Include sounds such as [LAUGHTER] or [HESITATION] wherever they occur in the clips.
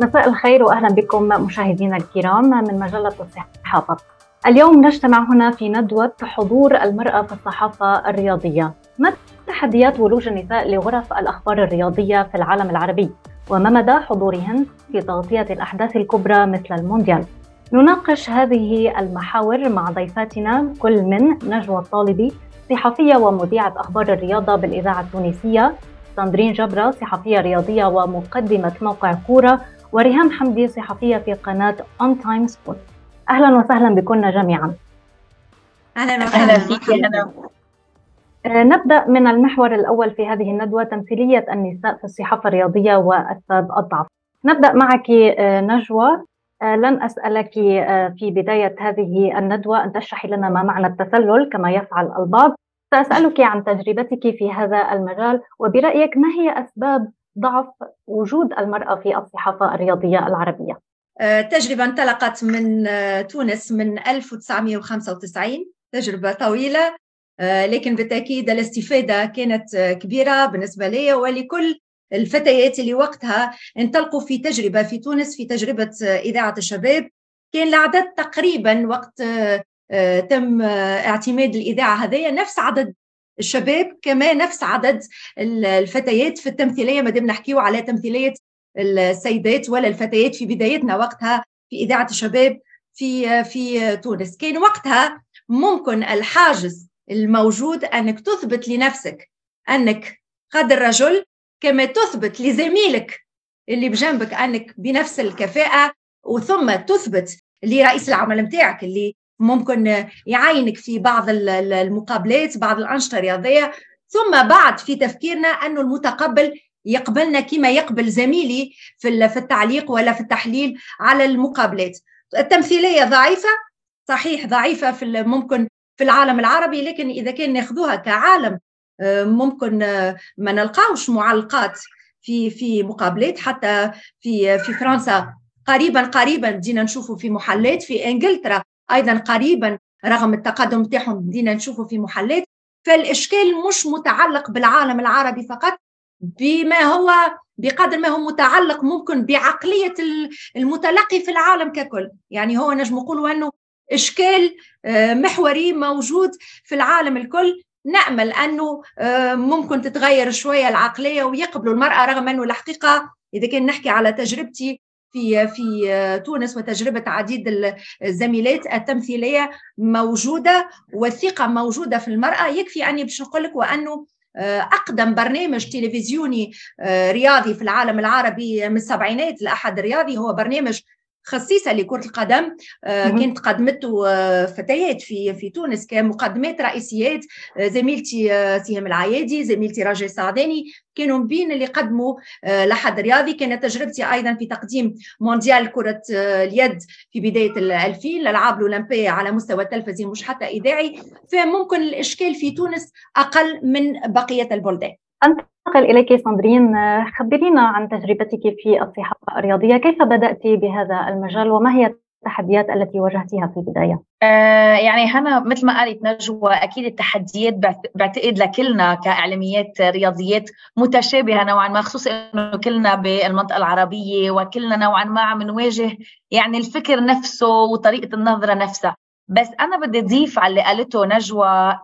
مساء الخير واهلا بكم مشاهدينا الكرام من مجلة الصحافه. اليوم نجتمع هنا في ندوة حضور المرأة في الصحافة الرياضية. ما تحديات ولوج النساء لغرف الأخبار الرياضية في العالم العربي؟ وما مدى حضورهن في تغطية الأحداث الكبرى مثل المونديال؟ نناقش هذه المحاور مع ضيفاتنا كل من نجوى الطالبي صحفية ومذيعة أخبار الرياضة بالإذاعة التونسية ساندرين جبرة صحفية رياضية ومقدمة موقع كورة وريهام حمدي صحفية في قناة أون تايم سبورت أهلا وسهلا بكم جميعا. أهلا وسهلا. فيك أهلا نبدأ من المحور الأول في هذه الندوة تمثيلية النساء في الصحافة الرياضية وأسباب الضعف نبدأ معك آه، نجوى. آه، لن أسألك آه، في بداية هذه الندوة أن تشرحي لنا ما معنى التسلل كما يفعل البعض. سأسألك عن تجربتك في هذا المجال وبرأيك ما هي أسباب ضعف وجود المرأة في الصحافة الرياضية العربية؟ آه، تجربة انطلقت من آه، تونس من 1995 تجربة طويلة آه، لكن بالتأكيد الاستفادة كانت كبيرة بالنسبة لي ولكل الفتيات اللي وقتها انطلقوا في تجربة في تونس في تجربة إذاعة الشباب كان العدد تقريبا وقت تم اعتماد الإذاعة هذيا نفس عدد الشباب كما نفس عدد الفتيات في التمثيلية ما دام نحكيو على تمثيلية السيدات ولا الفتيات في بدايتنا وقتها في إذاعة الشباب في في تونس. كان وقتها ممكن الحاجز الموجود أنك تثبت لنفسك أنك قد الرجل كما تثبت لزميلك اللي بجنبك أنك بنفس الكفاءة وثم تثبت لرئيس العمل نتاعك اللي ممكن يعينك في بعض المقابلات بعض الأنشطة الرياضية. ثم بعد في تفكيرنا أنه المتقبل يقبلنا كما يقبل زميلي في التعليق ولا في التحليل على المقابلات. التمثيلية ضعيفة صحيح ضعيفة في ممكن في العالم العربي لكن إذا كان ناخذوها كعالم آه، ممكن آه، ما نلقاوش معلقات في في مقابلات. حتى في في فرنسا قريبا قريبا بدينا نشوفوا في محلات في إنجلترا. أيضا قريبا رغم التقدم تاعهم بدينا نشوفه في محلات فالإشكال مش متعلق بالعالم العربي فقط بما هو بقدر ما هو متعلق ممكن بعقلية المتلقي في العالم ككل. يعني هو نجم نقولوا إنه إشكال آه، محوري موجود في العالم الكل. نأمل أنه آه، ممكن تتغير شوية العقلية ويقبلوا المرأة رغم إنه الحقيقة إذا كان نحكي على تجربتي في في تونس وتجربة عديد الزميلات التمثيلية موجودة والثقة موجودة في المرأة. يكفي اني باش نقول لك وأنه آه، أقدم برنامج تلفزيوني آه، رياضي في العالم العربي من السبعينات لأحد رياضي. هو برنامج خصيصة لكرة القدم آه، كانت قدمته آه، فتيات في في تونس كمقدمات رئيسيات آه، زميلتي سهام العيادي زميلتي راجل سعداني كانوا بين اللي قدموا لحد رياضي. كانت تجربتي أيضا في تقديم مونديال كرة اليد في بداية الألفين الالعاب الأولمبية على مستوى التلفزيون مش حتى إذاعي. فممكن الإشكال في تونس أقل من بقية البلدان. أنتقل إليك ساندرين خبرينا عن تجربتك في الصحافة الرياضية. كيف بدأت بهذا المجال؟ وما هي التحديات التي واجهتيها في البداية؟ آه يعني هنا مثل ما قالت نجوى أكيد التحديات بعتقد لكلنا كإعلاميات رياضيات متشابهة نوعا ما خصوصا أنه كلنا بالمنطقة العربية وكلنا نوعا ما عم نواجه يعني الفكر نفسه وطريقة النظرة نفسها. بس أنا بدي اضيف على اللي قالته نجوى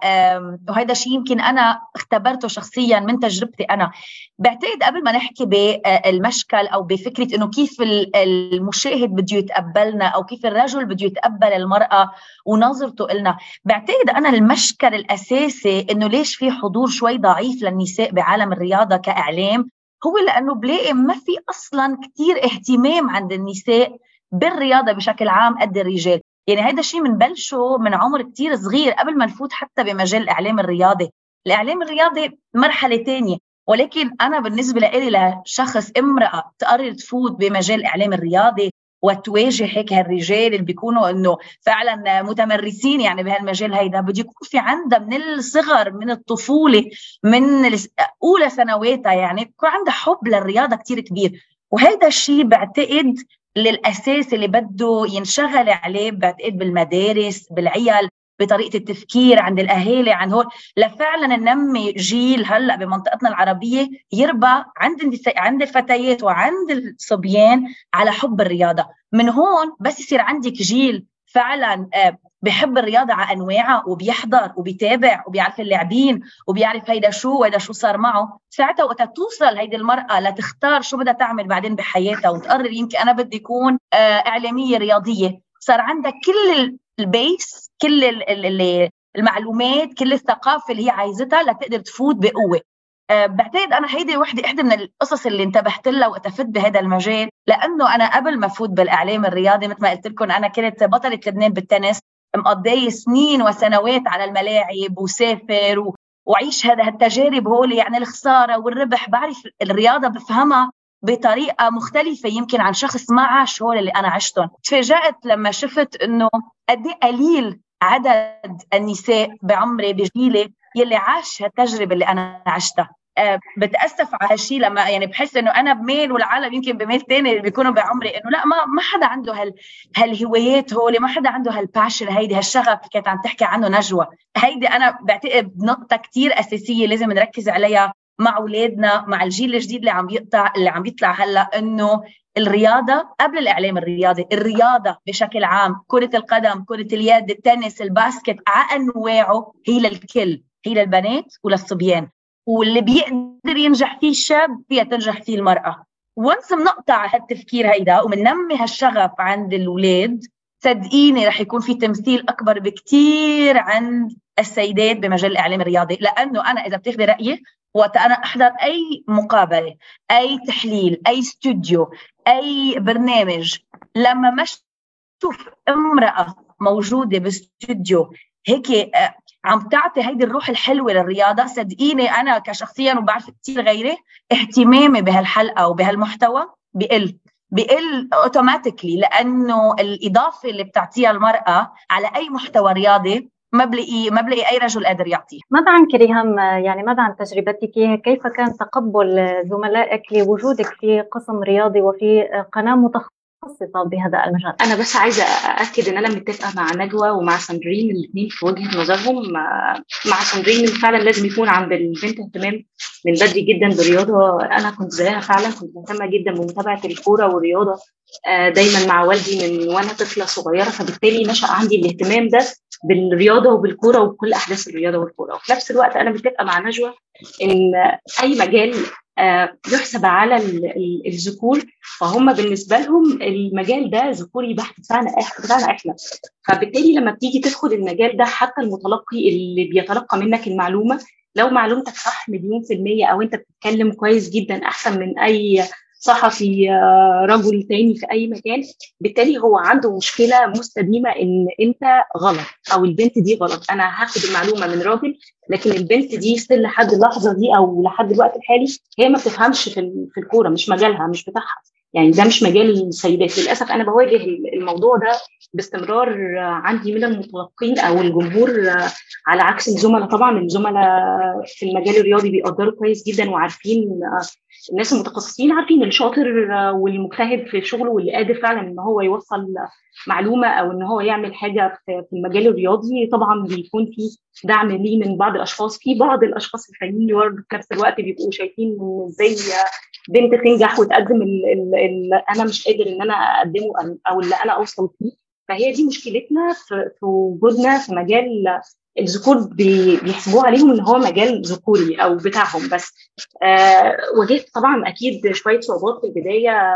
وهذا شيء يمكن أنا اختبرته شخصيا من تجربتي أنا. بعتقد قبل ما نحكي بالمشكل أو بفكرة إنه كيف المشاهد بده يتقبلنا أو كيف الرجل بده يتقبل المرأة ونظرته لنا بعتقد أنا المشكل الأساسي إنه ليش في حضور شوي ضعيف للنساء بعالم الرياضة كإعلام؟ هو لأنه بلاقي ما في أصلا كثير اهتمام عند النساء بالرياضة بشكل عام قد الرجال. يعني هذا الشيء بنبلشه من عمر كتير صغير قبل ما نفوت حتى بمجال الإعلام الرياضي. الإعلام الرياضي مرحلة ثانية ولكن أنا بالنسبة لي لشخص امرأة تقرر تفوت بمجال الإعلام الرياضي وتواجه هيك هالرجال اللي بيكونوا إنه فعلا متمرسين يعني بهالمجال هيدا بده يكون في عندها من الصغر من الطفولة من أولى سنواتها يعني يكون عندها حب للرياضة كتير كبير. وهذا الشيء بعتقد للأساس اللي بده ينشغل عليه بعتقد بالمدارس بالعيال بطريقة التفكير عند الأهالي عند هول لفعلا ننمي جيل هلأ بمنطقتنا العربية يربى عند النساء عند الفتيات وعند الصبيان على حب الرياضة. من هون بس يصير عندك جيل فعلا آه، بحب الرياضة على أنواعها وبيحضر وبيتابع وبيعرف اللاعبين وبيعرف هيدا شو وهيدا شو صار معه. ساعتها وقت توصل هيدي المرأة لتختار شو بدها تعمل بعدين بحياتها وتقرر يمكن أنا بدي أكون آه، إعلامية رياضية. صار عندك كل ال base كل المعلومات كل الثقافة اللي هي عايزتها لتقدر تفوت بقوة. أه بعتقد أنا هيدي وحده إحدى من القصص اللي انتبهت لها وقت فت بهذا المجال لأنه أنا قبل ما فوت بالإعلام الرياضي مثل ما قلت لكم أنا كنت بطلة لبنان بالتنس مقضية سنين وسنوات على الملاعب وسافر. وعيش هذا التجارب هول يعني الخسارة والربح بعرف الرياضة بفهمها بطريقة مختلفة يمكن عن شخص ما عاش هول اللي أنا عشتهم تفاجأت لما شفت إنه قد إيه قليل عدد النساء بعمري بجيلي يلي عاش هالتجربه اللي أنا عشتها. أه بتأسف على هالشيء لما يعني بحس إنه أنا بميل والعالم يمكن بميل ثاني بيكونوا بعمري إنه لا ما ما حدا عنده هال هالهوايات هول ما حدا عنده هال passion هيدي هالشغف اللي كانت عم تحكي عنه نجوى. هيدي أنا بعتقد نقطة كثير أساسية لازم نركز عليها مع أولادنا مع الجيل الجديد اللي عم يقطع اللي عم يطلع هلأ إنه الرياضة قبل الإعلام الرياضي الرياضة بشكل عام كرة القدم كرة اليد التنس ال basket على أنواعه هي للكل. هي للبنات وللصبيان واللي بيقدر ينجح فيه الشاب فيها تنجح فيه المرأة. وانس بنقطع هالتفكير هيدا وبننمي هالشغف عند الاولاد صدقيني رح يكون في تمثيل أكبر بكثير عند السيدات بمجال الإعلام الرياضي. لأنه أنا إذا بتاخذي رأيي وقت أنا أحضر أي مقابلة أي تحليل أي استوديو أي برنامج لما ما أشوف امرأة موجودة باستوديو هيك آه، عم تعطي هيدي الروح الحلوة للرياضة. صدقيني أنا كشخصيا وبعرف كثير غيري اهتمامي بهالحلقة وبهالمحتوى بقل بقل اوتوماتيكلي لأنه الإضافة اللي بتعطيها المرأة على أي محتوى رياضي ما بلاقي ما بلاقي أي رجل قادر يعطيه ماذا عنك ريهام يعني ماذا عن تجربتك كيف كان تقبل زملائك لوجودك في قسم رياضي وفي قناة متخصصة؟ متخصصه بهذا المجال. أنا بس عايزة أأكد إن أنا متفقة مع نجوى ومع ساندرين الاثنين في وجهة نظرهم. مع ساندرين فعلا لازم يكون عند البنت اهتمام من بدري جدا بالرياضة. أنا كنت زيها فعلا كنت مهتمة جدا بمتابعة الكورة والرياضة آه، دايما مع والدي من وأنا طفلة صغيرة. فبالتالي نشا عندي الاهتمام ده بالرياضة وبالكورة وبكل أحداث الرياضة والكورة. وفي نفس الوقت أنا متفقة مع نجوى إن أي مجال آه، يحسب على الذكور فهم بالنسبة لهم المجال ده ذكوري بحت بتاعنا بتاعنا إحنا فبالتالي لما بتيجي تدخل المجال ده حتى المتلقي اللي بيتلقى منك المعلومة لو معلومتك صح مليون في المية أو أنت بتتكلم كويس جدا أحسن من أي صحفي آه، رجل تاني في أي مكان. بالتالي هو عنده مشكلة مستديمة إن أنت غلط أو البنت دي غلط. أنا هاخد المعلومة من راجل لكن البنت دي ستيل لحد اللحظة دي أو لحد الوقت الحالي هي ما بتفهمش في في الكورة مش مجالها مش بتاعها. يعني ده مش مجال السيدات. للأسف أنا بواجه الموضوع ده باستمرار عندي من المتلقين أو الجمهور على عكس الزملاء. طبعا الزملاء في المجال الرياضي بيقدروا كويس جدا وعارفين الناس المتخصصين عارفين الشاطر والمجتهد في شغله واللي قادر فعلا إن هو يوصل معلومة أو إن هو يعمل حاجة في المجال الرياضي. طبعا بيكون في دعم ليه من بعض الأشخاص. في بعض الأشخاص الثانيين برضه في نفس الوقت بيبقوا شايفين إزاي بنت تنجح وتقدم اللي أنا مش قادر إن أنا أقدمه أو اللي أنا أوصل فيه. فهي دي مشكلتنا في وجودنا في مجال الذكور بيحسبوه عليهم إن هو مجال ذكوري أو بتاعهم بس. آه واجهت طبعا أكيد شوية صعوبات في البداية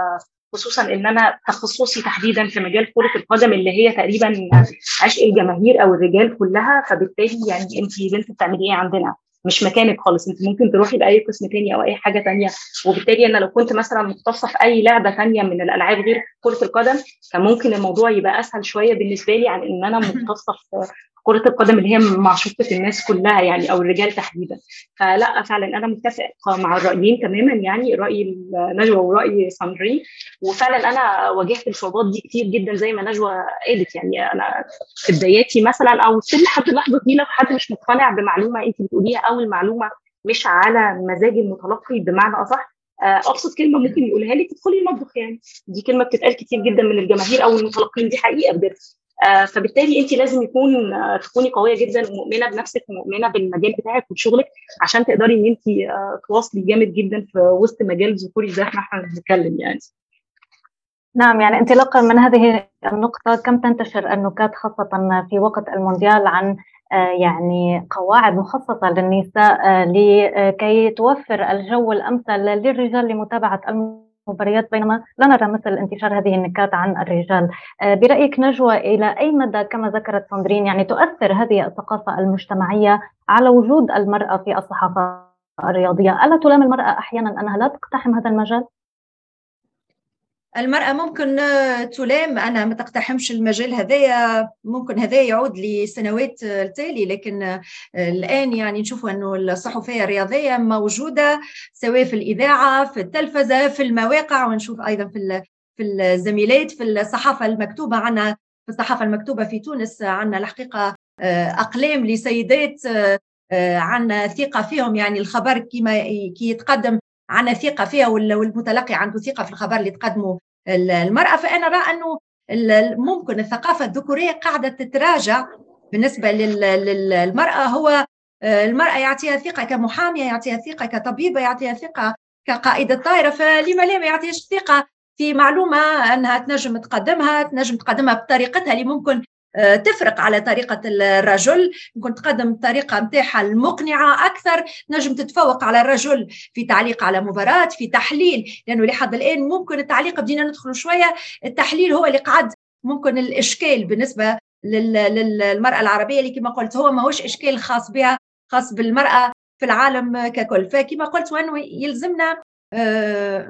خصوصا إن أنا تخصصي تحديدا في مجال كرة القدم اللي هي تقريبا عشق الجماهير أو الرجال كلها فبالتالي يعني انت بنت بتعملي إيه عندنا؟ مش مكانك خالص انت ممكن تروحي لاي قسم تاني أو أي حاجة تانية. وبالتالي أنا لو كنت مثلا مختصة في أي لعبة تانية من الألعاب غير كرة القدم كان ممكن الموضوع يبقى أسهل شوية بالنسبة لي عن إن أنا مختصه في كرة القدم اللي هي معشوقه الناس كلها يعني أو الرجال تحديدا. فلا فعلا أنا متفقة مع الرأيين تماما يعني رأي نجوى ورأي ساندرين وفعلا أنا واجهت الصعوبات دي كتير جدا زي ما نجوى قالت. يعني أنا في بداياتي مثلا أو في لحد اللحظه دي لو حد مش مقتنع بمعلومة أنت بتقوليها أو المعلومة مش على مزاج المتلقي بمعنى أصح أبسط كلمة ممكن يقولها لك تدخلي المطبخ يعني. دي كلمة بتتقال كتير جدا من الجماهير أو المتلقين دي حقيقة بجد. آه، فبالتالي انت لازم يكون آه، تكوني قوية جدا ومؤمنة بنفسك ومؤمنة بالمجال بتاعك وشغلك عشان تقدري إن انت تواصلي جامد جدا في وسط مجال ذكوري زي ما إحنا بنتكلم يعني. نعم يعني انطلاقا من هذه النقطة كم تنتشر النكات خاصة في وقت المونديال عن يعني قواعد مخصصة للنساء لكي توفر الجو الأمثل للرجال لمتابعة المباريات بينما لا نرى مثل انتشار هذه النكات عن الرجال آه، برأيك نجوى إلى أي مدى كما ذكرت ساندرين يعني تؤثر هذه الثقافة المجتمعية على وجود المرأة في الصحافة الرياضية ألا تلام المرأة أحيانا أنها لا تقتحم هذا المجال؟ المرأة ممكن تلام. أنا ما تقتحمش المجال هذايا. ممكن هذا يعود لسنوات التالي. لكن الآن يعني نشوفوا أنه الصحفية الرياضية موجودة سواء في الإذاعة في التلفزة في المواقع ونشوف أيضا في في الزميلات في الصحافة المكتوبة عنا في الصحافة المكتوبة في تونس عنا الحقيقة أقلام لسيدات عنا ثقة فيهم. يعني الخبر كما كي يتقدم عندنا ثقه فيها والمتلقي عنده ثقة في الخبر اللي تقدمه المرأة فأنا رأى أنه ممكن الثقافة الذكورية قاعدة تتراجع بالنسبة للمرأة. هو المرأة يعطيها ثقة كمحامية يعطيها ثقة كطبيبة يعطيها ثقة كقائدة طائرة فلما لا ما يعطيهاش ثقة في معلومة أنها تنجم تقدمها تنجم تقدمها بطريقتها اللي ممكن تفرق على طريقة الرجل. ممكن تقدم الطريقة متاعها المقنعة أكثر نجم تتفوق على الرجل في تعليق على مباراة في تحليل لأنه لحد الآن ممكن التعليق بدينا ندخل شوية التحليل هو اللي قعد. ممكن الإشكال بالنسبة للمرأة العربية اللي كما قلت هو ماهوش إشكال خاص بها خاص بالمرأة في العالم ككل. فكما قلت وأنه يلزمنا آه،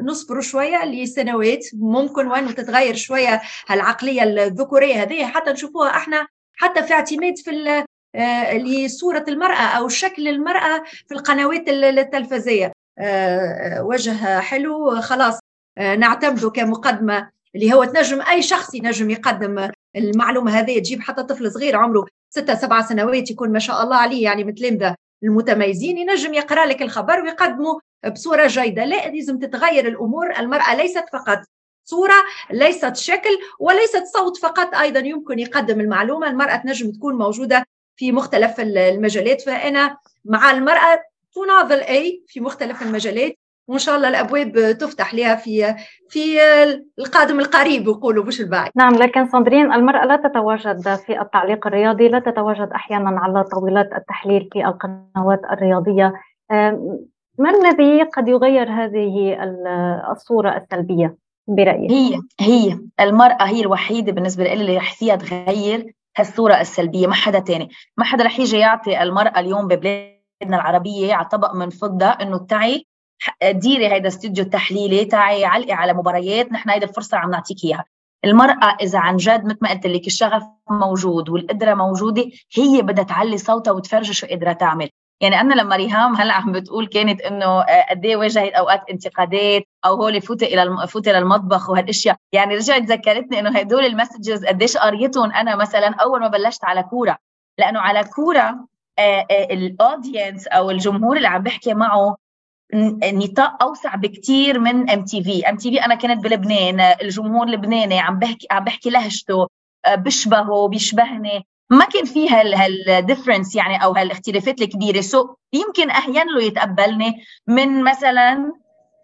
نصبروا شوية لسنوات. ممكن وان تتغير شوية هالعقلية الذكورية هذه. حتى نشوفوها إحنا حتى في اعتماد في آه، لصورة المرأة أو شكل المرأة في القنوات التلفزية. آه، وجه حلو. خلاص نعتمده كمقدمة اللي هو تنجم أي شخص ينجم يقدم المعلومة هذه. تجيب حتى طفل صغير عمره ستة سبعة سنوات يكون ما شاء الله عليه يعني متلامذه المتميزين ينجم يقرأ لك الخبر ويقدمه بصورة جيدة. لا لازم تتغير الأمور. المرأة ليست فقط صورة ليست شكل وليست صوت فقط. أيضا يمكن يقدم المعلومة. المرأة تنجم تكون موجودة في مختلف المجالات. فأنا مع المرأة تناضل أي في مختلف المجالات. وإن شاء الله الأبواب تفتح لها في في القادم القريب يقولوا مش البعيد. نعم لكن صابرين المرأة لا تتواجد في التعليق الرياضي لا تتواجد أحيانا على طاولات التحليل في القنوات الرياضية. ما الذي قد يغير هذه الصورة السلبية برأيك؟ هي هي المرأة هي الوحيدة بالنسبة لي اللي رح فيها تغير هالصورة السلبية ما حدا تاني. ما حدا رح يجي يعطي المرأة اليوم ببلادنا العربية على طبق من فضة إنه تعي ديري هيدا استوديو التحليلي تعي علقي على مباريات نحن هيدي الفرصة عم نعطيك إياها. المرأة إذا عن جد مثل ما قلت لك الشغف موجود والقدرة موجودة هي بدها تعلي صوتها وتفرجي شو قادرة تعمل. يعني أنا لما ريهام هلأ عم بتقول كانت إنه آه، قد إيه واجهت أوقات انتقادات أو هو اللي فوتي إلى فوتي للمطبخ وهالأشياء. يعني رجعت ذكرتني إنه هدول ال messages قديش قريتهم أنا مثلا أول ما بلشت على كوره لأنه على كوره آه، آه، ال audience أو الجمهور اللي عم بحكي معه نطاق أوسع بكثير من ام تي في ام تي في أنا كنت بلبنان الجمهور اللبناني عم بحكي عم بحكي لهجته بشبهه بيشبهني. ما كان في هال difference يعني أو هالاختلافات الكبيرة. so يمكن أهين له يتقبلني من مثلا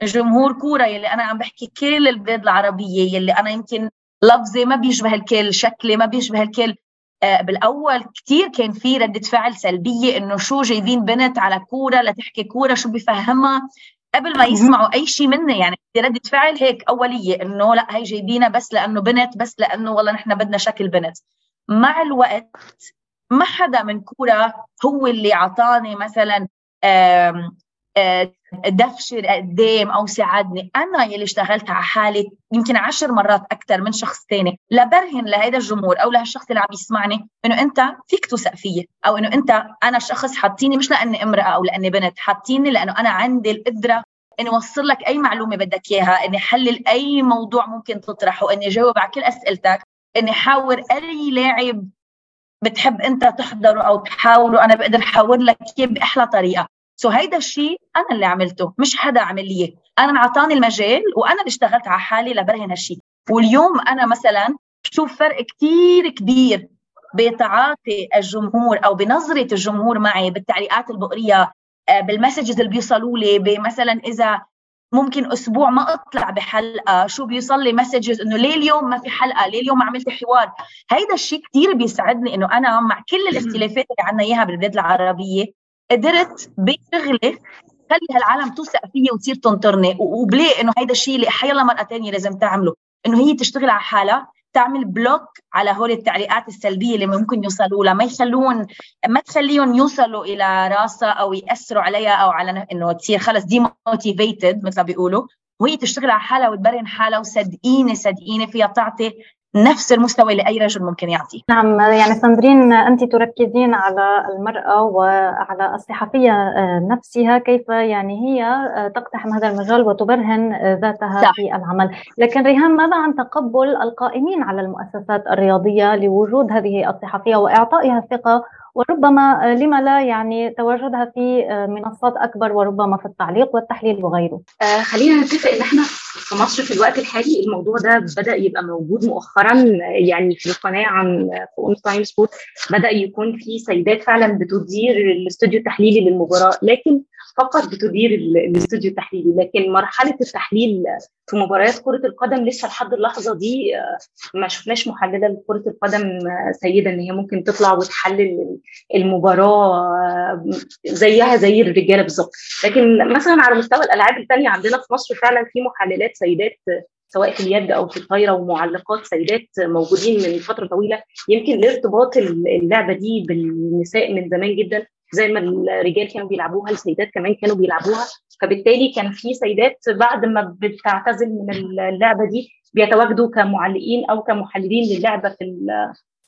جمهور كورة يلي أنا عم بحكي كل البلاد العربية يلي أنا يمكن لفظي ما بيشبه الكل شكلي ما بيشبه الكل. آه بالأول كثير كان في ردة فعل سلبية إنه شو جايبين بنت على كورة لتحكي كورة شو بفهمها؟ قبل ما يسمعوا أي شيء مني يعني ردة فعل هيك أولية إنه لا هي جايبينها بس لأنه بنت بس لأنه والله نحن بدنا شكل بنت. مع الوقت ما حدا من كورة هو اللي عطاني مثلا دفش قدام أو ساعدني. أنا يلي اشتغلت على حالي يمكن عشر مرات أكثر من شخص ثاني لبرهن لهذا الجمهور أو لهالشخص اللي عم يسمعني إنه أنت فيك توثق فيي أو إنه أنت أنا شخص حاطيني مش لأني امرأة أو لأني بنت حاطيني لأنه أنا عندي القدرة إني أوصل لك أي معلومة بدك إياها إني أحلل أي موضوع ممكن تطرحه إني أجاوب على كل أسئلتك. إني حاور أي لاعب بتحب أنت تحضره أو تحاوره أنا بقدر أحاور لك إياه بأحلى طريقة. so هيدا الشيء أنا اللي عملته مش حدا عمل لي أنا انعطاني المجال وأنا اللي اشتغلت على حالي لبرهن هالشيء واليوم أنا مثلا شوف فرق كثير كبير بتعاطي الجمهور أو بنظرة الجمهور معي بالتعليقات اللي بقريها آه، بال messages اللي بيوصلوا لي بمثلا إذا ممكن أسبوع ما أطلع بحلقة. شو بيوصل لي messages إنه ليه اليوم ما في حلقة؟ ليه اليوم ما عملت حوار؟ هيدا الشيء كثير بيسعدني إنه أنا مع كل الاختلافات اللي عنا إياها بالبلاد العربية قدرت بشغلي خلي هالعالم توثق فيي وتصير تنطرني. وبليه إنه هيدا الشيء اللي حيلا مرة تانية لازم تعمله. إنه هي تشتغل على حالها. تعمل block على هول التعليقات السلبية اللي ممكن يوصلوا لها. ما يخلون ما تخليهم يوصلوا إلى راسها أو يأثروا عليها أو على إنه تصير خلص demotivated مثل ما بيقولوا وهي تشتغل على حالها وتبرهن حالها وصدقيني صدقيني فيها تعطي نفس المستوى اللي اي رجل ممكن يعطيه نعم يعني ساندرين أنت تركزين على المرأة وعلى الصحفية آه، نفسها كيف يعني هي آه، تقتحم هذا المجال وتبرهن آه، ذاتها صح. في العمل لكن ريهام ماذا عن تقبل القائمين على المؤسسات الرياضية لوجود هذه الصحفية وإعطائها الثقه وربما لما لا يعني تواجدها في منصات أكبر وربما في التعليق والتحليل وغيره. خلينا نتفق إن إحنا في مصر في الوقت الحالي الموضوع ده بدأ يبقى موجود مؤخرا يعني في القناة عن في أون تايم سبورت بدأ يكون في سيدات فعلا بتدير الاستوديو التحليلي للمباراة لكن فقط بتدير الاستوديو التحليلي لكن مرحلة التحليل في مباريات كرة القدم لسه لحد اللحظة دي آه، ما شفناش محللة لكرة القدم آه، سيدة إن هي ممكن تطلع وتحلل المباراة آه، زيها زي الرجالة بالظبط. لكن مثلا على مستوى الألعاب الثانية عندنا في مصر فعلا في محللات سيدات سواء في اليد أو في الطايرة ومعلقات سيدات موجودين من فترة طويلة. يمكن لارتباط اللعبة دي بالنساء من زمان جدا؟ زي ما الرجال كانوا بيلعبوها السيدات كمان كانوا بيلعبوها. فبالتالي كان في سيدات بعد ما بتعتزل من اللعبة دي بيتواجدوا كمعلقين أو كمحللين للعبة في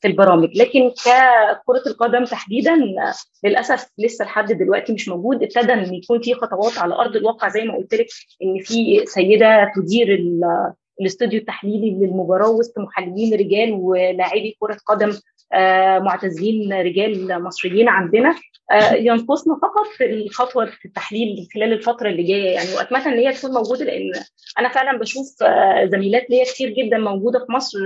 في البرامج. لكن ككرة القدم تحديدا للأسف لسه لحد دلوقتي مش موجود. ابتدى إن يكون في خطوات على أرض الواقع زي ما قلت لك إن في سيدة تدير الاستوديو التحليلي للمباراة وسط محللين رجال ولاعبي كرة قدم معتزلين رجال مصريين عندنا. آه، ينقصنا فقط في الخطوة في التحليل خلال الفترة اللي جاية. يعني وأتمنى إن هي تكون موجودة لأن أنا فعلا بشوف آه، زميلات ليا كتير جدا موجودة في مصر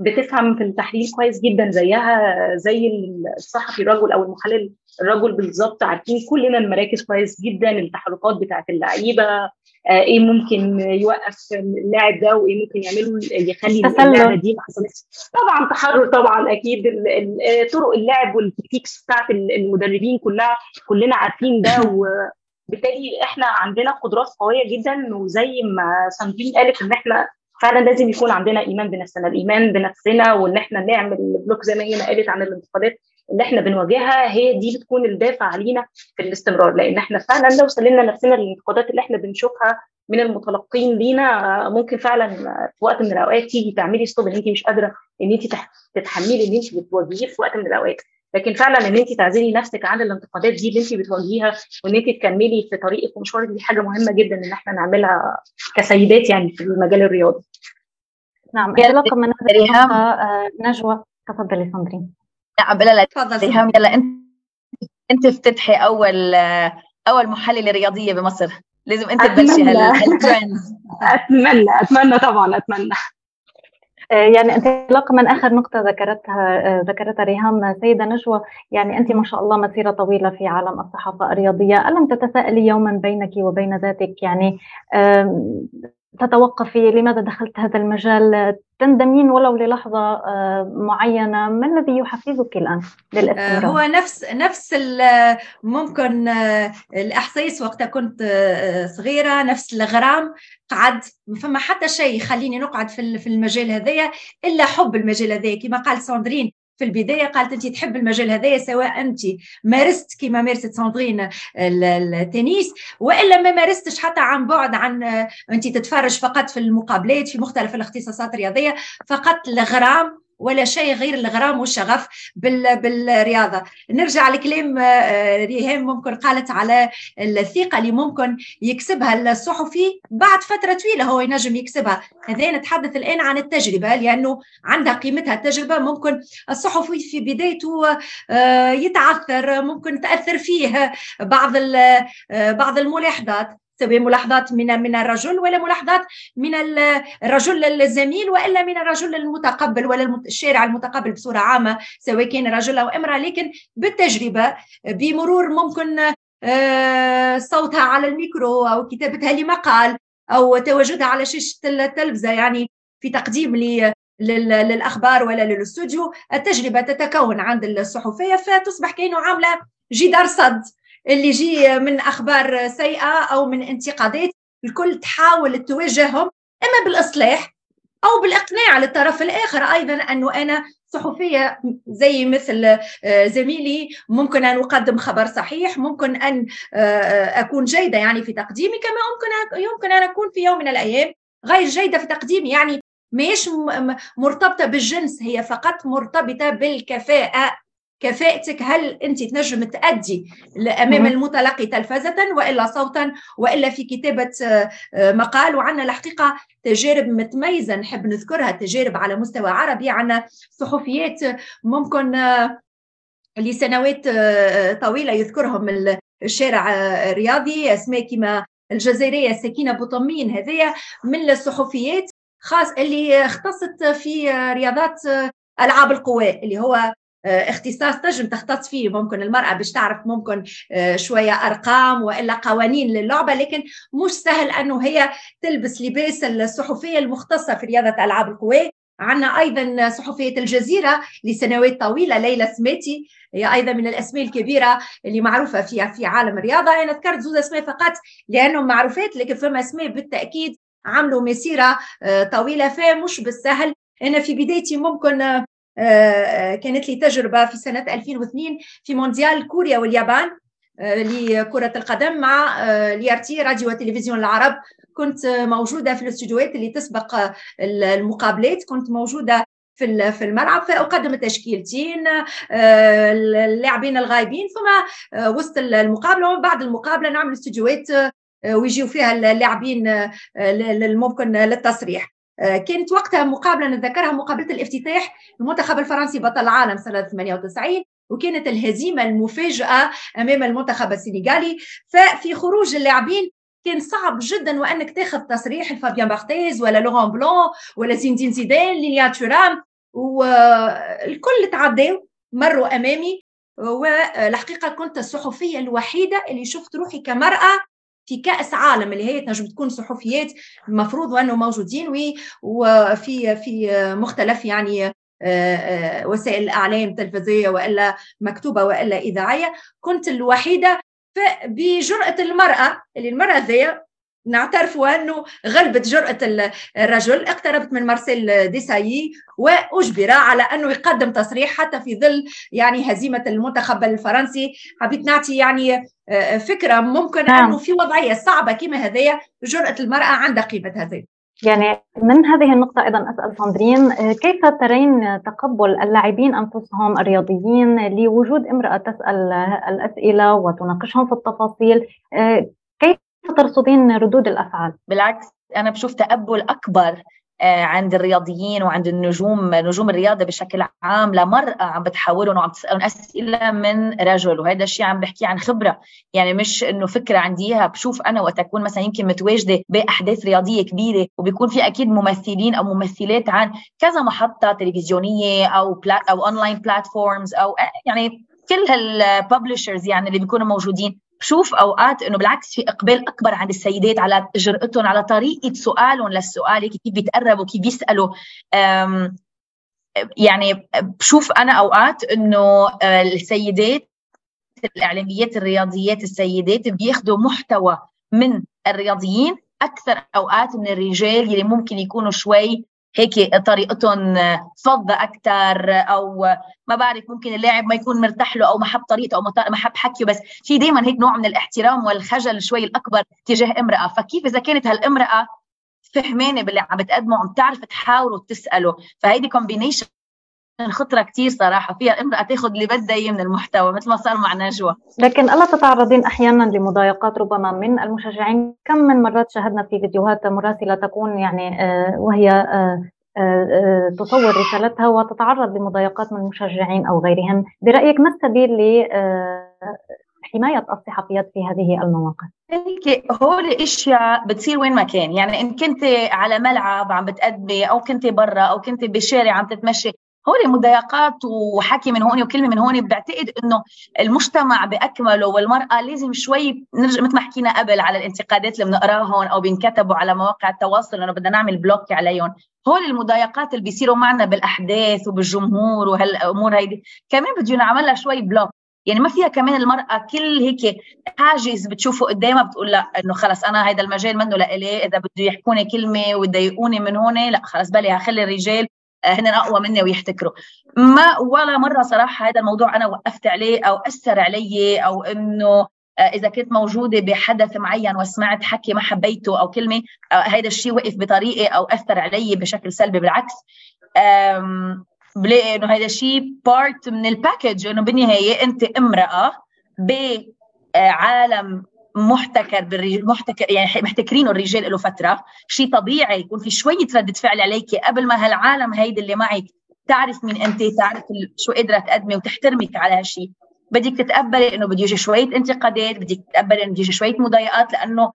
بتفهم في التحليل كويس جدا زيها زي الصحفي الرجل أو المحلل الرجل بالظبط عارفين كلنا المراكز كويس جدا التحركات بتاعت اللعيبة آه، إيه ممكن يوقف اللاعب ده وإيه ممكن يعمله يخلي اللعبة دي ما حصلتش؟ طبعا تحرر طبعا أكيد آه، طرق اللعب والتكتيكس بتاعت المدربين كلها كلنا عارفين ده [LAUGHS] وبالتالي إحنا عندنا قدرات قوية جدا وزي ما ساندرين قالت إن إحنا فعلا لازم يكون عندنا إيمان بنفسنا الإيمان بنفسنا وإن إحنا نعمل block زي ما هي ما قالت عن الانتقادات. اللي إحنا بنواجهها هي دي بتكون الدافع علينا في الاستمرار. لأن إحنا فعلا لو سلمنا نفسنا للانتقادات اللي إحنا بنشوفها من المتلقين لينا ممكن فعلا في وقت من الأوقات تيجي تعملي stop إن انت مش قادرة إن انت تتحملي إن انت بتواجهيه في وقت من الأوقات. لكن فعلا إن انت تعزلي نفسك عن الانتقادات دي اللي انت بتواجهيها وإن انت تكملي في طريقك ومشوارك دي حاجة مهمة جدا إن إحنا نعملها كسيدات يعني في المجال الرياضي. نعم انطلاقا من آه، نجوى. تفضلي ساندرين. نعم بلا لا تفضل يلا أنت أنت افتتحي أول أول محلله رياضية بمصر. لازم أنت تبلشي هالترندز [LAUGHS] أتمنى. أتمنى طبعا أتمنى. آه، يعني انطلاقا من آخر نقطة ذكرتها آه، ذكرتها ريهام سيدة نشوى يعني أنت ما شاء الله مسيرة طويلة في عالم الصحافة الرياضية. ألم تتساءلي يوما بينك وبين ذاتك؟ يعني تتوقفي لماذا دخلت هذا المجال؟ تندمين ولو للحظة آه، معينة. ما الذي يحفزك الآن للاستمرار؟ هو نفس نفس ممكن آه، الإحساس وقت كنت آه، صغيرة نفس الغرام قعد فما حتى شيء يخليني نقعد في المجال هذايا إلا حب المجال هذايا. كما قال ساندرين في البداية قالت انت تحب المجال هذايا سواء انت مارست كما مارست ساندرين التنس وإلا ما مارستش حتى عن بعد عن انت تتفرج فقط في المقابلات في مختلف الاختصاصات الرياضية فقط الغرام ولا شيء غير الغرام والشغف بالرياضة. نرجع لكلام آه، ريهام ممكن قالت على الثقة اللي ممكن يكسبها الصحفي بعد فترة طويلة هو ينجم يكسبها. هذا نتحدث الآن عن التجربة لأنه عندها قيمتها التجربة. ممكن الصحفي في بدايته آه، يتعثر ممكن تأثر فيه بعض آه، بعض الملاحظات. ملاحظات من من الرجل ولا ملاحظات من الرجل الزميل وإلا من الرجل المتقبل ولا الشارع المتقبل بصورة عامة سواء كان رجل أو امرأة. لكن بالتجربة بمرور ممكن آه، صوتها على الميكرو أو كتابتها لمقال أو تواجدها على شاشة التلفزة يعني في تقديم للأخبار ولا للاستوديو التجربة تتكون عند الصحفية فتصبح كأنه عاملة جدار صد. اللي يجي من أخبار سيئة أو من انتقادات الكل تحاول تواجههم إما بالإصلاح أو بالإقناع للطرف الآخر. أيضا أنه أنا صحفية زي مثل آه، زميلي ممكن أن أقدم خبر صحيح ممكن أن آه، أكون جيدة يعني في تقديمي كما يمكن يمكن أن أكون في يوم من الأيام غير جيدة في تقديمي. يعني مش مرتبطة بالجنس هي فقط مرتبطة بالكفاءة. كفاءتك هل أنت تنجم تأدي امام المتلقي تلفزة وإلا صوتا وإلا في كتابة آه، مقال؟ وعندنا الحقيقة تجارب متميزة نحب نذكرها تجارب على مستوى عربي عندنا صحفيات ممكن آه، لسنوات آه، طويلة يذكرهم الشارع الرياضي أسماء كما الجزائرية سكينه بوطمين هذه من الصحفيات خاص اللي اختصت في رياضات ألعاب القوى اللي هو اختصاص تجم تختص فيه. ممكن المرأة باش تعرف ممكن آه، شوية أرقام وإلا قوانين للعبة لكن مش سهل أنه هي تلبس لباس الصحفية المختصة في رياضة ألعاب القوى. عندنا أيضا صحفية الجزيرة لسنوات طويلة ليلى سميتي هي أيضا من الأسماء الكبيرة اللي معروفة فيها في عالم الرياضة. أنا ذكرت زوز أسماء فقط لأنهم معروفات لكن فما أسماء بالتأكيد عملوا مسيرة آه، طويلة فمش بالسهل. أنا في بدايتي ممكن آه، كانت لي تجربة في سنة 2002 في مونديال كوريا واليابان آه، لكرة القدم مع آه، ليارتي راديو وتلفزيون العرب. كنت موجودة في الاستوديوهات اللي تسبق المقابلات. كنت موجودة في في الملعب فأقدم تشكيلتين اللاعبين الغايبين. ثم وسط المقابلة ومن بعد المقابلة نعمل استوديوهات ويجيو فيها اللاعبين ممكن للتصريح. آه، كانت وقتها مقابلة نتذكرها مقابلة الافتتاح المنتخب الفرنسي بطل العالم سنة 98 وكانت الهزيمة المفاجئه أمام المنتخب السنغالي. ففي خروج اللاعبين كان صعب جدا وأنك تاخذ تصريح لفابيان بارتيز ولا لوران بلان ولا زين زيدان لينيا تورام والكل تعداو مروا أمامي. والحقيقة كنت الصحفية الوحيدة اللي شفت روحي كمرأة في كأس عالم اللي هي تنجم تكون صحفيات المفروض وأنه موجودين وفي في مختلف يعني آه، آه، وسائل الاعلام تلفزيونية وإلا مكتوبة وإلا إذاعية. كنت الوحيدة بجرأة المرأة اللي المرأة ذي نعترف أنه غلبت جرأة الرجل اقتربت من مارسيل ديسايي وأجبر على أنه يقدم تصريح حتى في ظل يعني هزيمة المنتخب الفرنسي. حبيت نعطي يعني آه، فكرة ممكن نعم. أنه في وضعية صعبة كما هذيا جرأة المرأة عندها قيمة هذه. يعني من هذه النقطة أيضا أسأل ساندرين آه، كيف ترين تقبل اللاعبين أنفسهم الرياضيين لوجود امرأة تسأل الأسئلة وتناقشهم في التفاصيل؟ آه، ترصدين ردود الأفعال؟ بالعكس أنا بشوف تقبل أكبر آه، عند الرياضيين وعند النجوم نجوم الرياضة بشكل عام. لمرأة عم بتحاولهم وعم تسألهم أسئلة من رجل وهذا الشيء عم بحكي عن خبرة. يعني مش إنه فكرة عندي إياها. بشوف أنا وقت أكون مثلا يمكن متواجدة بأحداث رياضية كبيرة وبيكون في أكيد ممثلين أو ممثلات عن كذا محطة تلفزيونية أو بلا أو online platforms أو يعني كل هالببلشرز يعني اللي بيكونوا موجودين. بشوف أوقات إنه بالعكس في إقبال أكبر عند السيدات على جرأتهم على طريقة سؤالهم للسؤال كيف بيتقربوا كيف بيسألوا. يعني بشوف أنا أوقات إنه آه، السيدات الإعلاميات الرياضيات السيدات بياخذوا محتوى من الرياضيين أكثر أوقات من الرجال اللي ممكن يكونوا شوي هيك طريقتهم فضة أكثر أو ما بعرف ممكن اللاعب ما يكون مرتاح له أو ما حب طريقته أو ما حب حكيه بس في دائما هيك نوع من الاحترام والخجل شوي الأكبر تجاه امرأة. فكيف إذا كانت هالامرأة فهمانة باللي عم بتقدمه عم تعرف تحاور وتسأله؟ فهيدي كومبينيشن خطرة كتير صراحة فيها الامرأة تاخذ اللي بدها إياه من المحتوى مثل ما صار مع نجوى لكن ألا تتعرضين أحيانا لمضايقات ربما من المشجعين. كم من مرات شاهدنا في فيديوهات مراسلة تكون يعني آه، وهي آه، آه، تصور رسالتها وتتعرض لمضايقات من المشجعين أو غيرهم. برأيك ما السبيل لحماية الصحفيات في هذه المواقف؟ هيك هول أشياء بتصير وين ما كان. يعني إن كنت على ملعب عم بتقدمي أو كنت برا أو كنت بالشارع عم تتمشي هول مضايقات وحكي من هون وكلمة من هون بعتقد إنه المجتمع بأكمله والمرأة لازم شوي نرجع مثل ما حكينا قبل على الانتقادات اللي بنقراهم أو بينكتبوا على مواقع التواصل إنه بدنا نعمل بلوك عليهم هول المضايقات اللي بيصيروا معنا بالأحداث وبالجمهور وهالامور هيدي. كمان بده ينعمل لها شوي بلوك. يعني ما فيها كمان المرأة كل هيك حاجز بتشوفه قدامها بتقول لا إنه خلص أنا هيدا المجال منه لإلي إذا بده يحكوني كلمة ويضايقوني من هون لا خلص بلي هخلي الرجال هن أقوى مني ويحتكروا. ما ولا مرة صراحة هذا الموضوع أنا وقفت عليه أو أثر علي أو إنه آه، إذا كنت موجودة بحدث معين وسمعت حكي ما حبيته أو كلمة هذا الشيء وقف بطريقة أو أثر علي بشكل سلبي. بالعكس بلاقي إنه هذا الشيء part من ال package إنه بالنهاية أنت امرأة بعالم محتكر بالرجال محتكر يعني محتكرينه الرجال له فترة. شيء طبيعي يكون في شوية رده فعل عليك قبل ما هالعالم هيدي اللي معك تعرف مين أنت تعرف شو قدرة تقدمي وتحترمك على هالشيء بدك تتقبلي إنه بده يجي شوية انتقادات بدك تتقبلي إنه بده يجي شوية مضايقات لأنه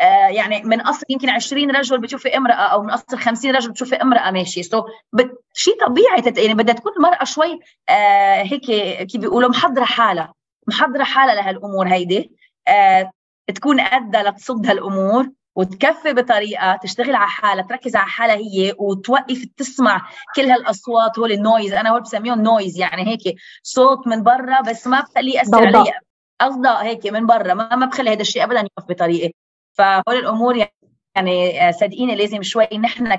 آه يعني من أصل يمكن 20 رجل بتشوفي امرأة أو من أصل 50 رجل بتشوفي امرأة ماشي so شيء طبيعي تت... يعني بدها تكون المراه شوي آه هيك كيف بيقولوا محضرة حالها محضرة حالها لهالأمور هيدي. تكون قادرة لتصد هالأمور وتكفي بطريقة تشتغل على حالها تركز على حالها هي وتوقف تسمع كل هالأصوات هول ال noise أنا هول بسميهم noise يعني هيك صوت من برا بس ما بخليه يأثر علي. اصداء هيك من برا ما ما بخلي هذا الشيء ابدا يوقف بطريقه فهول الأمور يعني يعني صدقيني لازم شوي نحن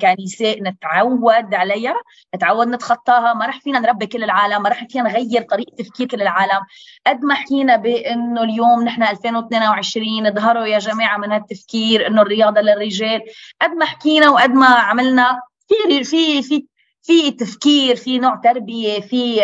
كنساء نتعود عليها نتعود نتخطاها. ما رح فينا نربي كل العالم ما رح فينا نغير طريقة تفكير كل العالم. قد ما حكينا بإنه اليوم نحن 2022 اظهروا يا جماعة من هالتفكير إنه الرياضة للرجال. قد ما حكينا وقد ما عملنا في في في في تفكير في نوع تربية في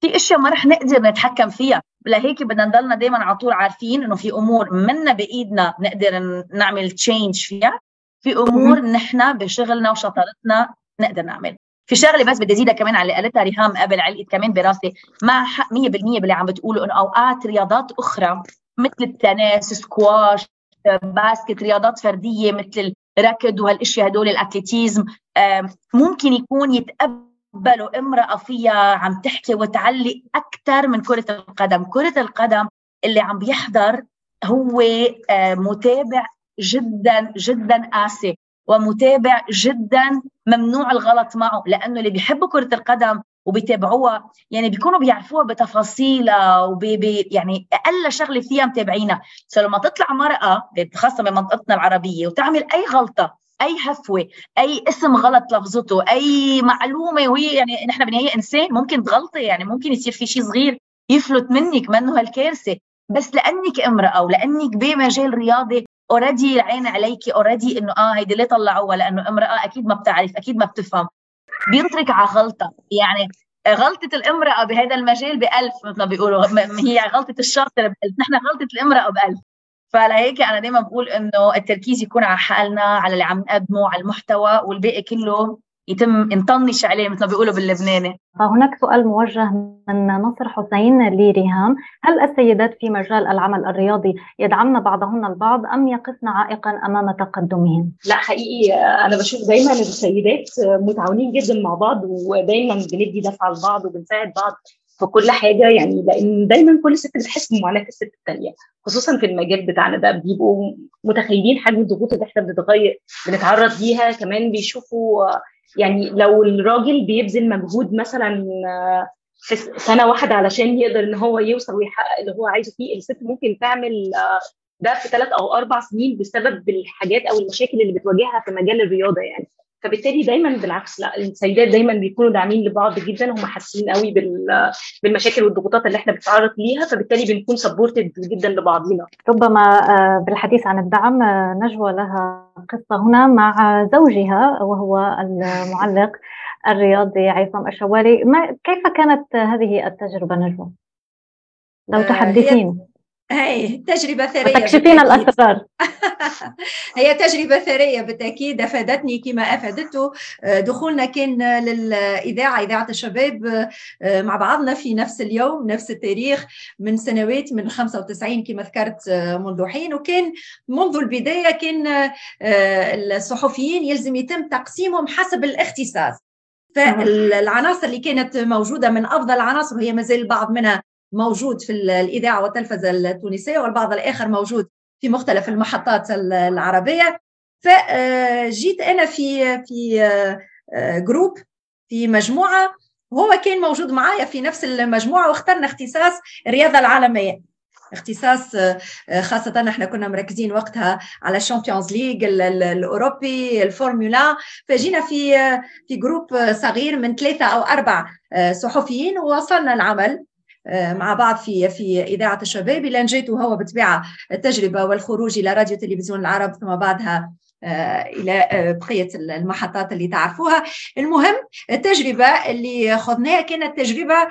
في أشياء ما رح نقدر نتحكم فيها. لهيك بدنا نضلنا دائما على طول عارفين إنه في أمور منا بإيدنا نقدر نعمل change فيها. في أمور نحن بشغلنا وشطارتنا نقدر نعمل. في شغلة بس بدي أزيدها كمان على اللي قالتها ريهام قبل علقت كمان براسي. مع حق 100% باللي عم بتقولوا إنه أوقات رياضات أخرى مثل التنس سكواش باسكت رياضات فردية مثل الركض وهالاشياء هدول ال athletism. ممكن يكون يتقبل تقبلوا امرأة فيها عم تحكي وتعلق أكثر من كرة القدم. كرة القدم اللي عم بيحضر هو متابع جدا جدا قاسي ومتابع جدا ممنوع الغلط معه لأنه اللي بيحبوا كرة القدم وبيتابعوها. يعني بيكونوا بيعرفوها بتفاصيلها وبي يعني أقل شغلة فيها متابعينها. فلما تطلع مرأة خاصة بمنطقتنا العربية وتعمل أي غلطة أي هفوة أي اسم غلط لفظته أي معلومة وهي يعني نحن بالنهايه إنسان ممكن تغلطي يعني ممكن يصير في شيء صغير يفلت منك منه هالكارثة. بس لأنك امرأة ولأنك بمجال رياضي already العين عليك already إنه آه هيدي ليه طلعوها؟ لأنه امرأة أكيد ما بتعرف أكيد ما بتفهم. بينطرك على غلطة. يعني غلطة الامرأة بهذا المجال بألف مثل ما بيقولوا. هي غلطة الشاطر بألف. نحن غلطة الامرأة بألف. فلهيك أنا دائما بقول إنه التركيز يكون على حالنا على اللي عم نقدمه على المحتوى والباقي كله. يتم نطنش عليه مثل ما بيقولوا باللبناني. هناك سؤال موجه من نصر حسين لريهام. هل السيدات في مجال العمل الرياضي يدعمن بعضهن البعض أم يقفن عائقا أمام تقدمهن لا حقيقي أنا بشوف دايما السيدات متعاونين جدا مع بعض ودايما بندي دفعه لبعض وبنساعد بعض في كل حاجة يعني لأن دايما كل ست بتحس بمعاناة الست الثانية خصوصا في المجال بتاعنا ده. بيبقوا متخيلين حجم الضغوط اللي إحنا بنتغير بنتعرض ليها كمان بيشوفوا يعني لو الراجل بيبذل مجهود مثلا في سنة واحدة علشان يقدر إن هو يوصل ويحقق اللي هو عايزه فيه الست ممكن تعمل ده في ثلاث أو أربع سنين بسبب الحاجات أو المشاكل اللي بتواجهها في مجال الرياضة يعني. فبالتالي دايما بالعكس لا السيدات دايما بيكونوا داعمين لبعض جدا هم حاسين قوي [HESITATION] بالمشاكل والضغوطات اللي إحنا بنتعرض ليها فبالتالي بنكون سبورتد جدا لبعضينا. ربما آه، بالحديث عن الدعم آه، نجوى لها قصة هنا مع زوجها وهو المعلق الرياضي عصام الشوالي. ما كيف كانت هذه التجربة نجوى؟ لو آه، تحدثين. هي تجربة ثرية تكشفين الأسرار. [LAUGHS] هي تجربة ثرية بالتأكيد أفادتني كما أفادته آه، دخولنا كان للإذاعة إذاعة الشباب آه، مع بعضنا في نفس اليوم نفس التاريخ من سنوات من 95 كما ذكرت آه، منذ حين. وكان منذ البداية كان الصحفيين يلزم يتم تقسيمهم حسب الاختصاص. فالعناصر اللي كانت موجودة من أفضل العناصر وهي مازال البعض منها موجود في الإذاعة والتلفزة التونسية والبعض الآخر موجود في مختلف المحطات العربية. فجيت أنا في في group في مجموعة وهو كان موجود معايا في نفس المجموعة واخترنا اختصاص الرياضة العالمية. اختصاص خاصة إحنا كنا مركزين وقتها على ال Champions League الأوروبي الفورمولا. فجينا في في group صغير من ثلاثة أو أربع صحفيين ووصلنا العمل. آه، مع بعض في في إذاعة الشباب. إلى أن جيت هو بالطبيعه التجربة والخروج إلى راديو تلفزيون العرب ثم بعدها آه، إلى آه، بقية المحطات اللي تعرفوها. المهم التجربة اللي خذناها كانت تجربة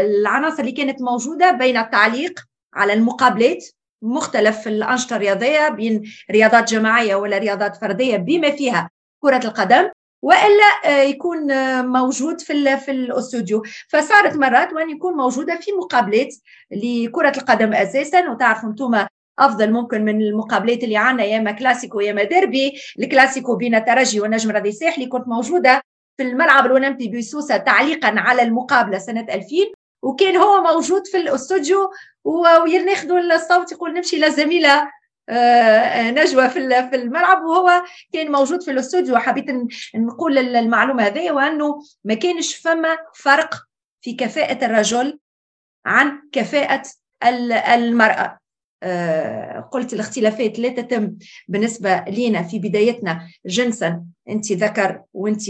العناصر اللي كانت موجودة بين التعليق على المقابلات مختلف الأنشطة الرياضية بين رياضات جماعية ولا رياضات فردية بما فيها كرة القدم وإلا آه، يكون آه، موجود في في الاستوديو. فصارت مرات وأن يكون موجودة في مقابلات لكرة القدم أساسا. وتعرفوا أنتم أفضل ممكن من المقابلات اللي عندنا يا كلاسيكو يا ديربي. الكلاسيكو بين الترجي والنجم الرياضي الساحلي. كنت موجودة في الملعب الأولمبي بسوسة تعليقا على المقابلة سنة 2000 وكان هو موجود في الاستوديو وياخذوا الصوت يقول نمشي للزميلة. نجوى في في الملعب وهو كان موجود في الاستوديو. حبيت نقول المعلومة هذه وأنه ما كانش فما فرق في كفاءة الرجل عن كفاءة المرأة. آه، قلت الاختلافات لا تتم بالنسبة لنا في بدايتنا جنسا أنت ذكر وأنت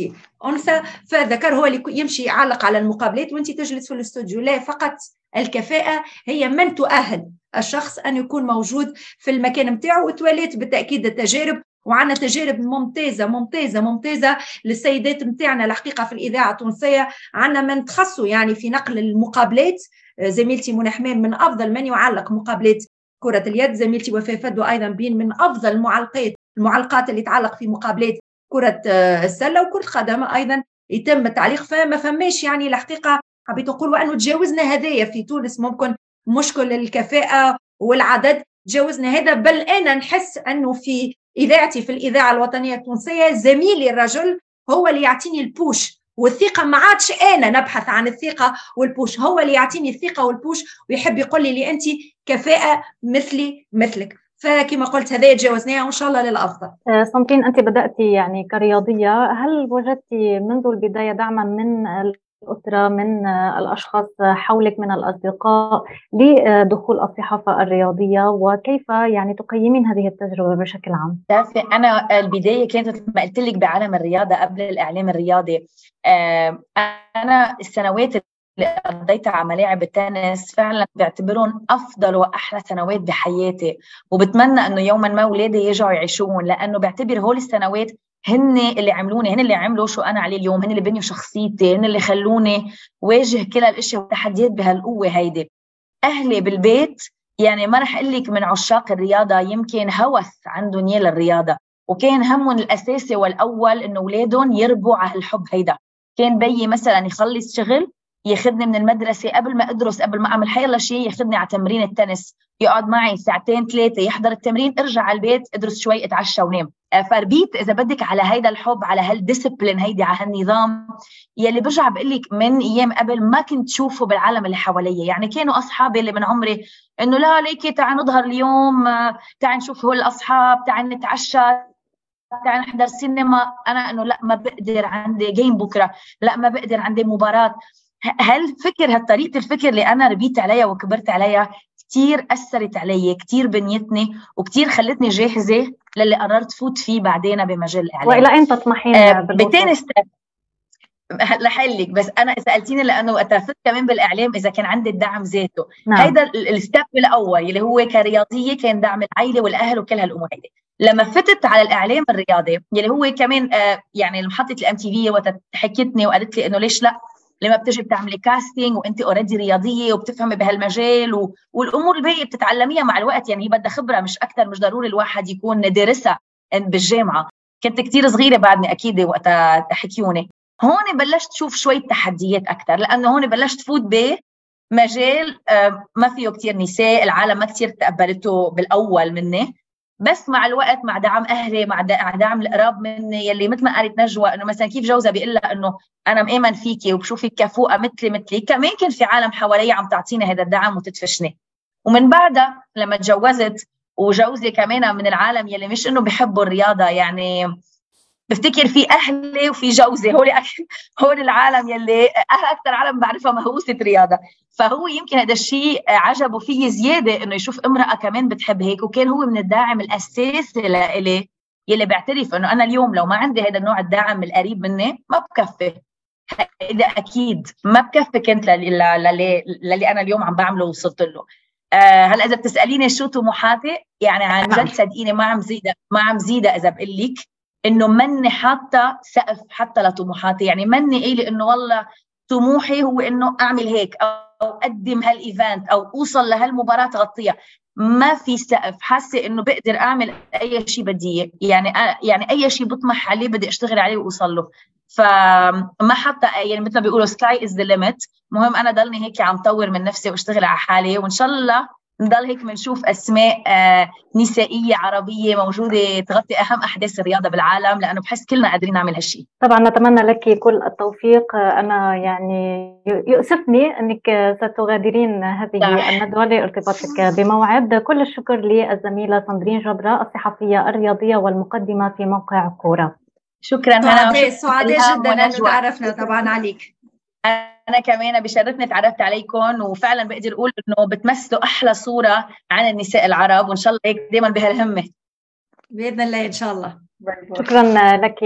أنثى. فالذكر هو اللي يمشي يعلق على المقابلات وأنت تجلس في الاستوديو. لا فقط الكفاءة هي من تؤهل الشخص أن يكون موجود في المكان نتاعو وتوليت بالتأكيد التجارب وعندنا تجارب ممتازة ممتازة ممتازة للسيدات نتاعنا الحقيقة في الإذاعة التونسية. عندنا من تخصوا يعني في نقل المقابلات. زميلتي منى حمام من أفضل من يعلق مقابلات كرة اليد. زميلتي وفاء فدو أيضا بين من أفضل المعلقات المعلقات اللي تعلق في مقابلات كرة السلة وكرة القدم أيضا. يتم التعليق فما فماش يعني الحقيقة حبيت نقول وأنه تجاوزنا هدايا في تونس ممكن مشكل الكفاءة والعدد تجاوزنا هذا بل أنا نحس أنه في إذاعتي في الإذاعة الوطنية التونسية زميلي الرجل هو اللي يعطيني ال push والثقة ما عادش أنا نبحث عن الثقة وال push هو اللي يعطيني الثقة وال push ويحب يقول لي اللي أنت كفاءة مثلي مثلك فكما قلت هذا تجاوزناها وإن شاء الله للأفضل. آه، صمتين أنت بدأتي يعني كرياضية، هل وجدتي منذ البداية دعما من الأسرة من الأشخاص حولك من الأصدقاء لدخول الصحافة الرياضية وكيف يعني تقيمين هذه التجربة بشكل عام؟ أنا البداية كانت مثل ما قلت لك بعالم الرياضة قبل الإعلام الرياضي أنا السنوات اللي قضيتها على ملاعب التنس فعلا بعتبرهم أفضل وأحلى سنوات بحياتي وبتمنى إنه يوما ما أولادي يرجعوا يعيشون لأنه بعتبر هول السنوات هن اللي عملوني هن اللي عملوا شو أنا عليه اليوم هن اللي بنيوا شخصيتي هن اللي خلوني واجه كل الاشياء والتحديات بهالقوة هيدي. أهلي بالبيت يعني ما رح أقول لك من عشاق الرياضة يمكن هوس عندهم إياه للرياضة. وكان همهم الأساسي والأول إنه أولادهم يربوا على هالحب هيدا. كان بيي مثلا يخلص شغل ياخذني من المدرسة قبل ما أدرس قبل ما أعمل حيلا شيء ياخذني على تمرين التنس. يقعد معي ساعتين ثلاثة يحضر التمرين ارجع على البيت ادرس شوي اتعشى ونام. آه، فربيت إذا بدك على هيدا الحب على هالديسبلين هيدي على هالنظام يلي برجع بقول لك من أيام قبل ما كنت شوفه بالعالم اللي حوالي يعني كانوا أصحابي اللي من عمري إنه لا ليكي تعي نظهر اليوم آه، تعي نشوف هول الأصحاب تعي نتعشى تعي نحضر سينما. أنا إنه لا ما بقدر عندي جيم بكرة لا ما بقدر عندي مباراة. هالفكر هالطريقه الفكر اللي أنا ربيت عليها وكبرت عليها كثير أثرت علي كثير بنيتني وكثير خلتني جاهزة للي قررت فوت فيه بعدين بمجال الإعلام؟ وإلى أين تطمحين آه بتاني step لحلك بس أنا سألتيني لأنه وقتها فت كمان بالإعلام إذا كان عندي الدعم ذاته. نعم. هيدا ال step الأول اللي هو كرياضية كان دعم العائله والأهل وكل هالأمور هيدي. لما فتت على الإعلام الرياضي اللي هو كمان آه يعني محطه ال MTV وقت حكتني وقالت لي إنه ليش لأ؟ لما بتجي بتعملي casting وانت already رياضية وبتفهمي بهالمجال و... والأمور الباقية بتتعلميها مع الوقت يعني هي بدها خبرة مش أكثر مش ضروري الواحد يكون دارسها بالجامعة. كنت كثير صغيرة بعدني أكيد وقتها حكيوني. هون بلشت شوف شوية تحديات أكثر لأنه هون بلشت فوت بمجال آه، ما فيه كثير نساء العالم ما كثير تقبلته بالأول مني. بس مع الوقت مع دعم أهلي مع دعم القراب مني يلي مثل ما قالت نجوى إنه مثلا كيف جوزها بيقول لها إنه أنا مآمن فيكي وبشوفك كفوقه مثلي مثلي. كمان كان في عالم حوالي عم تعطيني هذا الدعم وتدفشني. ومن بعدها لما تجوزت وجوزي كمان من العالم يلي مش إنه بحبوا الرياضة يعني بفتكر في أهلي وفي جوزي. هول هول العالم يلي أكثر عالم بعرفها مهووسه رياضة. فهو يمكن هذا الشيء عجبه فيي زيادة إنه يشوف امرأة كمان بتحب هيك وكان هو من الداعم الأساسي لإلي يلي بعترف إنه أنا اليوم لو ما عندي هذا النوع الدعم القريب مني ما بكفي. هذا أكيد ما بكفي كنت للي, للي أنا اليوم عم بعمله وصلت له. آه هلأ إذا بتسأليني شو طموحاتي يعني عن جد صدقيني ما عم زيدها ما عم زيدها إذا بقول لك إنه مني حاطة سقف حتى لطموحاتي يعني مني قايله إنه والله طموحي هو إنه أعمل هيك أو أقدم هالإيفنت أو أوصل لهالمباراة غطيها ما في سقف. حاسة إنه بقدر أعمل أي شيء بدي يعني يعني أي شيء بطمح عليه بدي أشتغل عليه وأوصل له. فما حتى يعني مثل ما بيقولوا sky is the limit مهم أنا ضلني هيك عم طور من نفسي وأشتغل على حالي. وإن شاء الله نضل هيك بنشوف أسماء آه، نسائية عربية موجودة تغطي أهم أحداث الرياضة بالعالم لأنه بحس كلنا قادرين نعمل هالشيء طبعا نتمنى لك كل التوفيق. أنا يعني يؤسفني إنك ستغادرين هذه الندوة لارتباطك بموعد. كل الشكر للزميلة ساندرين جبرة الصحفية الرياضية والمقدمة في موقع كورة. شكرا سعداء سعداء جدا أنه تعرفنا طبعا عليك. أنا كمان بشرفني تعرفت عليكم وفعلا بقدر أقول إنه بتمثلوا أحلى صورة عن النساء العرب وإن شاء الله هيك دائما بهالهمة. بإذن الله إن شاء الله. شكرا لك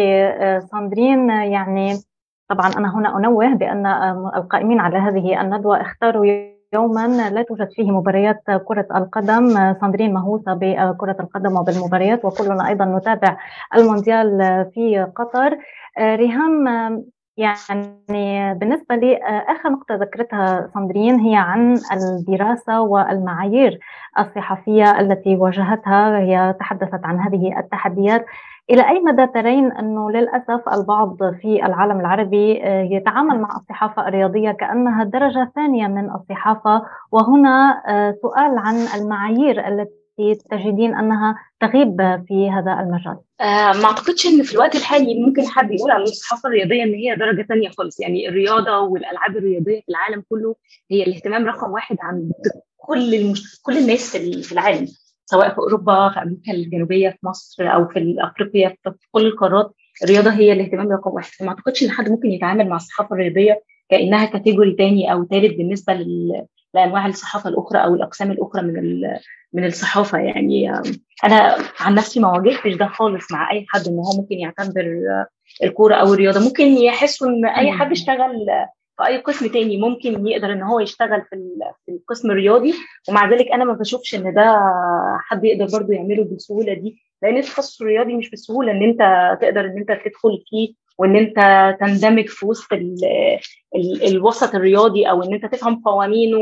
ساندرين. يعني طبعا أنا هنا أنوه بأن القائمين على هذه الندوة اختاروا يوما لا توجد فيه مباريات كرة القدم. ساندرين مهووسة بكرة القدم وبالمباريات وكلنا أيضا نتابع المونديال في قطر. ريهام يعني بالنسبة لي آخر نقطة ذكرتها ساندرين هي عن الدراسة والمعايير الصحفية التي واجهتها هي تحدثت عن هذه التحديات. إلى أي مدى ترين أنه للأسف البعض في العالم العربي يتعامل مع الصحافة الرياضية كأنها درجة ثانية من الصحافة؟ وهنا سؤال عن المعايير التي تجدين أنها تغيب في هذا المجال؟ آه ما أعتقدش إن في الوقت الحالي ممكن حد يقول عن الصحافه الرياضيه إن هي درجة ثانية خالص. يعني الرياضة والألعاب الرياضية في العالم كله هي الاهتمام رقم واحد عند كل المش... كل الناس في العالم سواء في أوروبا في أمريكا الجنوبية في مصر أو في أفريقيا في كل القارات. الرياضة هي الاهتمام رقم واحد. فما أعتقدش إن حد ممكن يتعامل مع الصحافة الرياضية كأنها كاتيجوري تاني أو ثالث بالنسبة لل... لأنواع الصحافة الأخرى أو الأقسام الأخرى من من الصحافة يعني أنا عن نفسي ما واجهتش ده خالص مع أي حد إن هو ممكن يعتبر الكورة أو الرياضة. ممكن يحسوا إن أي حد اشتغل في أي قسم تاني ممكن يقدر إن هو يشتغل في في القسم الرياضي. ومع ذلك أنا ما بشوفش إن ده حد يقدر برضه يعمله بالسهولة دي. لأن التخصص الرياضي مش بالسهولة إن أنت تقدر إن أنت تدخل فيه وإن أنت تندمج في وسط ال ال الوسط الرياضي أو إن أنت تفهم قوانينه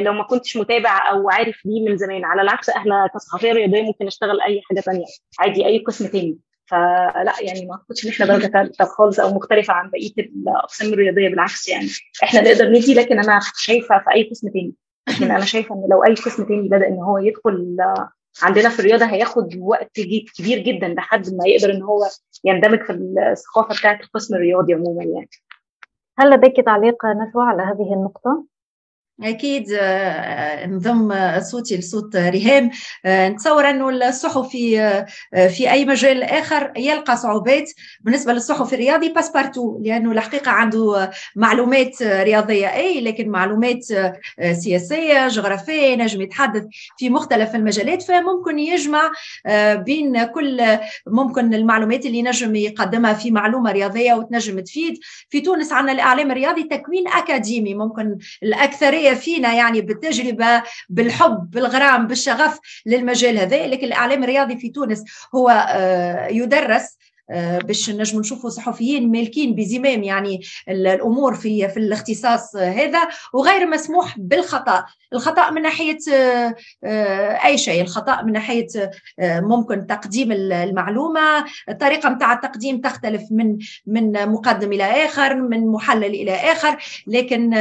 لو ما كنتش متابع أو عارف بيه من زمان. على العكس إحنا كصحفية رياضية ممكن نشتغل أي حاجة ثانية عادي أي قسم تاني. فلا يعني ما أعتقدش إن إحنا درجة ثالثه خالص أو مختلفة عن بقية الأقسام الرياضية بالعكس يعني. إحنا نقدر ندي لكن أنا شايفة في أي قسم تاني. لكن أنا شايفة إن لو أي قسم تاني بدأ إن هو يدخل عندنا في الرياضة هياخد وقت كبير جدا لحد ما يقدر إن هو يندمج في الثقافة بتاعت القسم الرياضي عموما يعني هل لديك تعليق نشوى على هذه النقطة؟ أكيد نضم صوتي لصوت ريهام. نتصور أنه الصحفي في أي مجال آخر يلقى صعوبات. بالنسبة للصحفي الرياضي passe-partout لأنه الحقيقة عنده معلومات رياضية أي لكن معلومات سياسية جغرافية نجم يتحدث في مختلف المجالات. فممكن يجمع بين كل ممكن المعلومات اللي نجم يقدمها في معلومة رياضية وتنجم تفيد. في تونس عندنا الإعلام الرياضي تكوين أكاديمي. ممكن الأكثرية فينا يعني بالتجربة بالحب بالغرام بالشغف للمجال هذا. لكن الإعلام الرياضي في تونس هو يدرس باش نجم نشوفوا صحفيين مالكين بزمام يعني الأمور في في الاختصاص هذا وغير مسموح بالخطأ. الخطأ من ناحية أي شيء. الخطأ من ناحية ممكن تقديم المعلومة. الطريقة نتاع التقديم تختلف من من مقدم إلى آخر من محلل إلى آخر. لكن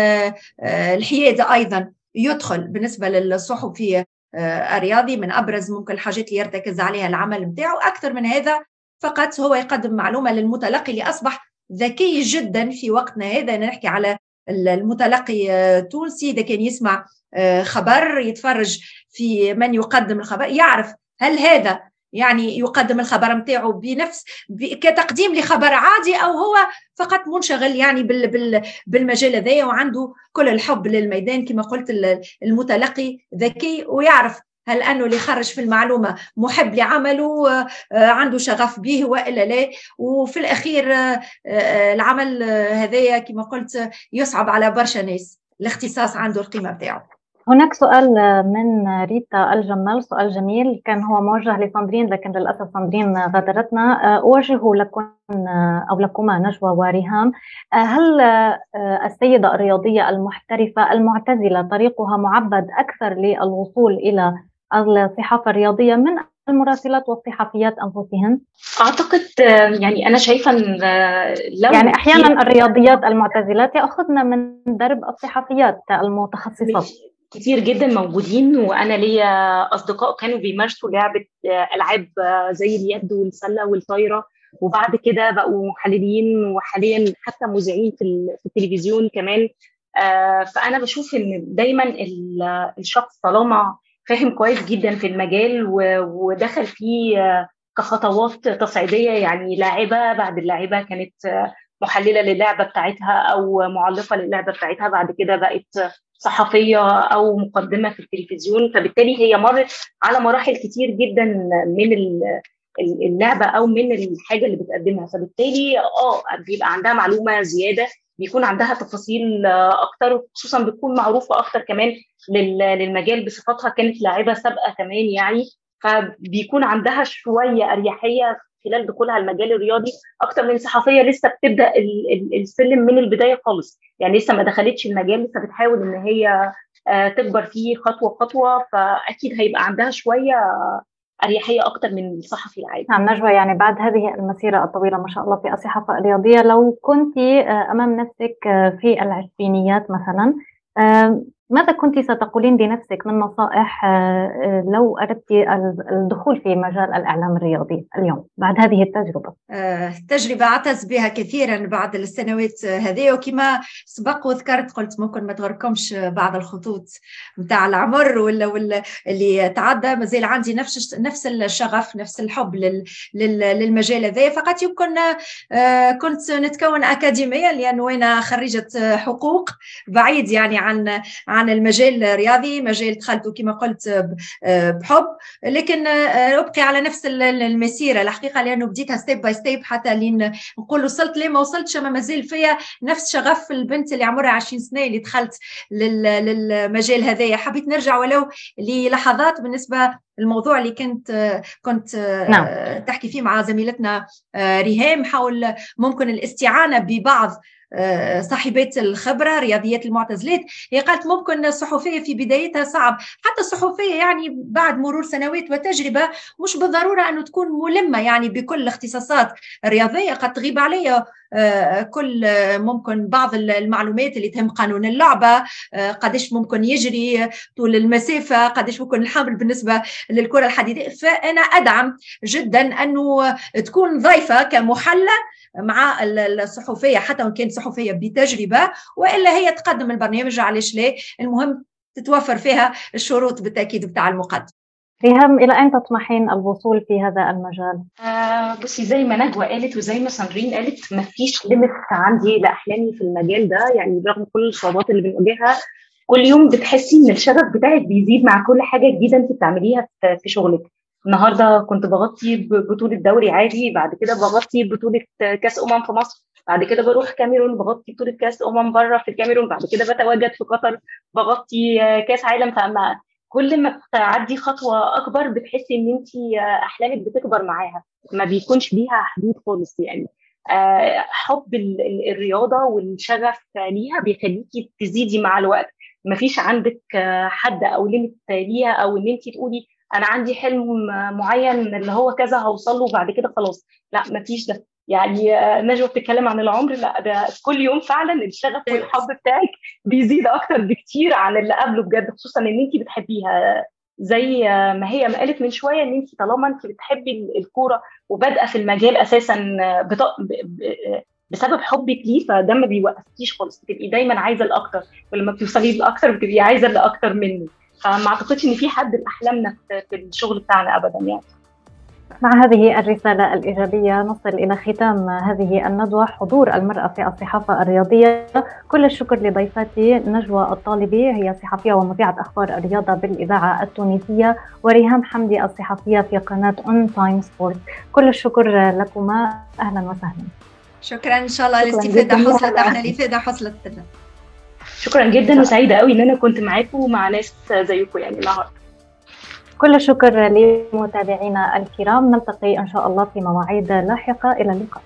الحياد أيضا يدخل بالنسبة للصحفي آه، الرياضي من أبرز ممكن الحاجات اللي يرتكز عليها العمل نتاعو أكثر من هذا فقط هو يقدم معلومة للمتلقي اللي اصبح ذكي جدا في وقتنا هذا. نحكي على المتلقي التونسي آه، إذا كان يسمع آه، خبر يتفرج في من يقدم الخبر يعرف هل هذا يعني يقدم الخبر نتاعو بنفس كتقديم لخبر عادي أو هو فقط منشغل يعني بال بال بالمجال هذايا وعنده كل الحب للميدان. كما قلت المتلقي ذكي ويعرف هل أنه اللي خرج في المعلومة محب لعمله آه، عنده شغف به وإلا لا؟ وفي الأخير آه، آه، العمل هذايا كما قلت يصعب على برشا ناس. الاختصاص عنده القيمة بتاعه. هناك سؤال من ريتا الجمال سؤال جميل. كان هو موجه لساندرين لكن للأسف ساندرين غادرتنا. اوجه لكم أو لكما نجوى وريهام. هل السيدة الرياضية المحترفة المعتزلة طريقها معبد أكثر للوصول إلى الصحافه الرياضيه من المراسلات والصحفيات انفسهن؟ أعتقد يعني أنا شايفة إن لو يعني أحيانا الرياضيات المعتزلات ياخذن من درب الصحفيات المتخصصات كتير جدا موجودين وأنا ليا أصدقاء كانوا بيمارسوا لعبة آه، ألعاب آه، زي اليد والسلة والطايرة وبعد كده بقوا محللين وحاليا حتى مذيعين في التلفزيون كمان. آه، فأنا بشوف إن دايما الشخص طالما فاهم كويس جدا في المجال ودخل فيه كخطوات تصعيدية يعني لاعبة بعد اللاعبه كانت محللة للعبة بتاعتها أو معلقة للعبة بتاعتها بعد كده بقت صحفية أو مقدمة في التلفزيون. فبالتالي هي مرت على مراحل كتير جدا من اللعبة أو من الحاجة اللي بتقدمها. فبالتالي آه بيبقى عندها معلومة زيادة بيكون عندها تفاصيل أكتر خصوصا بتكون معروفة أكتر كمان للمجال بصفتها كانت لاعبة سابقة كمان يعني. فبيكون عندها شوية أريحية خلال دخولها المجال الرياضي أكتر من صحفية لسه بتبدأ السلم من البداية خالص. يعني لسه ما دخلتش المجال لسه بتحاول إن هي آه، تكبر فيه خطوة خطوة. فأكيد هيبقى عندها شوية أريحية أكتر من الصحفي العادي. نعم نجوى يعني بعد هذه المسيرة الطويلة ما شاء الله في الصحافة الرياضية لو كنت آه، أمام نفسك آه، في العشرينيات مثلا ماذا كنت ستقولين لنفسك من نصائح آه، آه، لو أردت الدخول في مجال الإعلام الرياضي اليوم بعد هذه التجربة؟ آه، تجربة أعتز بها كثيرا بعد السنوات هذه وكما سبق وذكرت قلت ممكن ما تغركمش بعض الخطوط نتاع العمر ولا اللي تعدى مازال عندي نفس نفس الشغف نفس الحب للمجال هذا فقط يمكن كنت نتكون أكاديميا لأنه أنا خريجة حقوق بعيد يعني عن عن المجال الرياضي مجال دخلته كما قلت بحب لكن آه، أبقي على نفس المسيرة. الحقيقة لأنه بديتها step by step حتى لين نقول وصلت ليه ما وصلتش؟ أما مازال فيا نفس شغف البنت اللي عمرها 20 سنة اللي دخلت للمجال هذايا. حبيت نرجع ولو للحظات بالنسبة الموضوع اللي كنت كنت نعم. تحكي فيه مع زميلتنا آه، ريهام حول ممكن الاستعانة ببعض آه، صاحبات الخبرة رياضيات المعتزلات هي قالت ممكن الصحفية في بدايتها صعب. حتى الصحفية يعني بعد مرور سنوات وتجربة مش بالضرورة انه تكون ملمة يعني بكل الاختصاصات الرياضية. قد تغيب عليها آه، كل ممكن بعض المعلومات اللي تهم قانون اللعبة آه، قديش ممكن يجري طول المسافة قديش ممكن الحمل بالنسبة للكرة الحديديه فأنا أدعم جدا أنه تكون ضيفة كمحلى مع الصحفية حتى وإن كانت صحفية بتجربة وإلا هي تقدم البرنامج علاش لا المهم تتوفر فيها الشروط بالتأكيد بتاع المقدم ريهام إلى أين تطمحين الوصول في هذا المجال؟ آه بصي زي ما نجوى قالت وزي ما ساندرين قالت ما فيش ليميت عندي لأحلامي في المجال ده يعني برغم كل الصعوبات اللي بنواجهها كل يوم بتحسي إن الشغف بتاعك بيزيد مع كل حاجة جديدة انت بتعمليها في شغلك النهارده كنت بغطي بطولة دوري عادي بعد كده بغطي بطولة كأس أمم في مصر بعد كده بروح كاميرون بغطي بطولة كأس أمم بره في الكاميرون بعد كده بتواجد في قطر بغطي كأس عالم فما كل ما بتعدي خطوة أكبر بتحسي إن انت أحلامك بتكبر معاها. ما بيكونش ليها حدود خالص يعني. آه، حب الرياضة والشغف ليها بيخليكي تزيدي مع الوقت. ما فيش عندك آه، حد أو ليميت ليها أو إن انت تقولي أنا عندي حلم معين اللي هو كذا هوصل له بعد كده خلاص. لا ما فيش ده. يعني آه، نجوى بتتكلم عن العمر لا ده كل يوم فعلا الشغف والحب بتاعك بيزيد أكتر بكتير عن اللي قبله بجد خصوصا إن انت بتحبيها. زي ما هي ما قالت من شوية إن انت طالما انت بتحبي الكورة وبادئة في المجال أساسا بط... بسبب حبك ليه فده ما بيوقفكيش خالص بتبقي دايما عايزة الأكتر ولما بتوصلي لاكتر بتبقي عايزة الاكتر منه فما أعتقدش إن في حد لاحلامنا في الشغل بتاعنا ابدا يعني. مع هذه الرسالة الإيجابية نصل إلى ختام هذه الندوة حضور المرأة في الصحافة الرياضية. كل الشكر لضيفتي نجوى الطالبي هي صحفية ومذيعة أخبار الرياضة بالإذاعة التونسية وريهام حمدي الصحفية في قناة On Time Sport كل الشكر لكما. أهلا وسهلا. شكرا إن شاء الله الاستفادة حصلت إحنا الإفادة حصلت شكرا جدا وسعيدة قوي إن أنا كنت معاكم ومع ناس زيكم يعني النهارده. كل الشكر لمتابعينا الكرام. نلتقي إن شاء الله في مواعيد لاحقة. إلى اللقاء.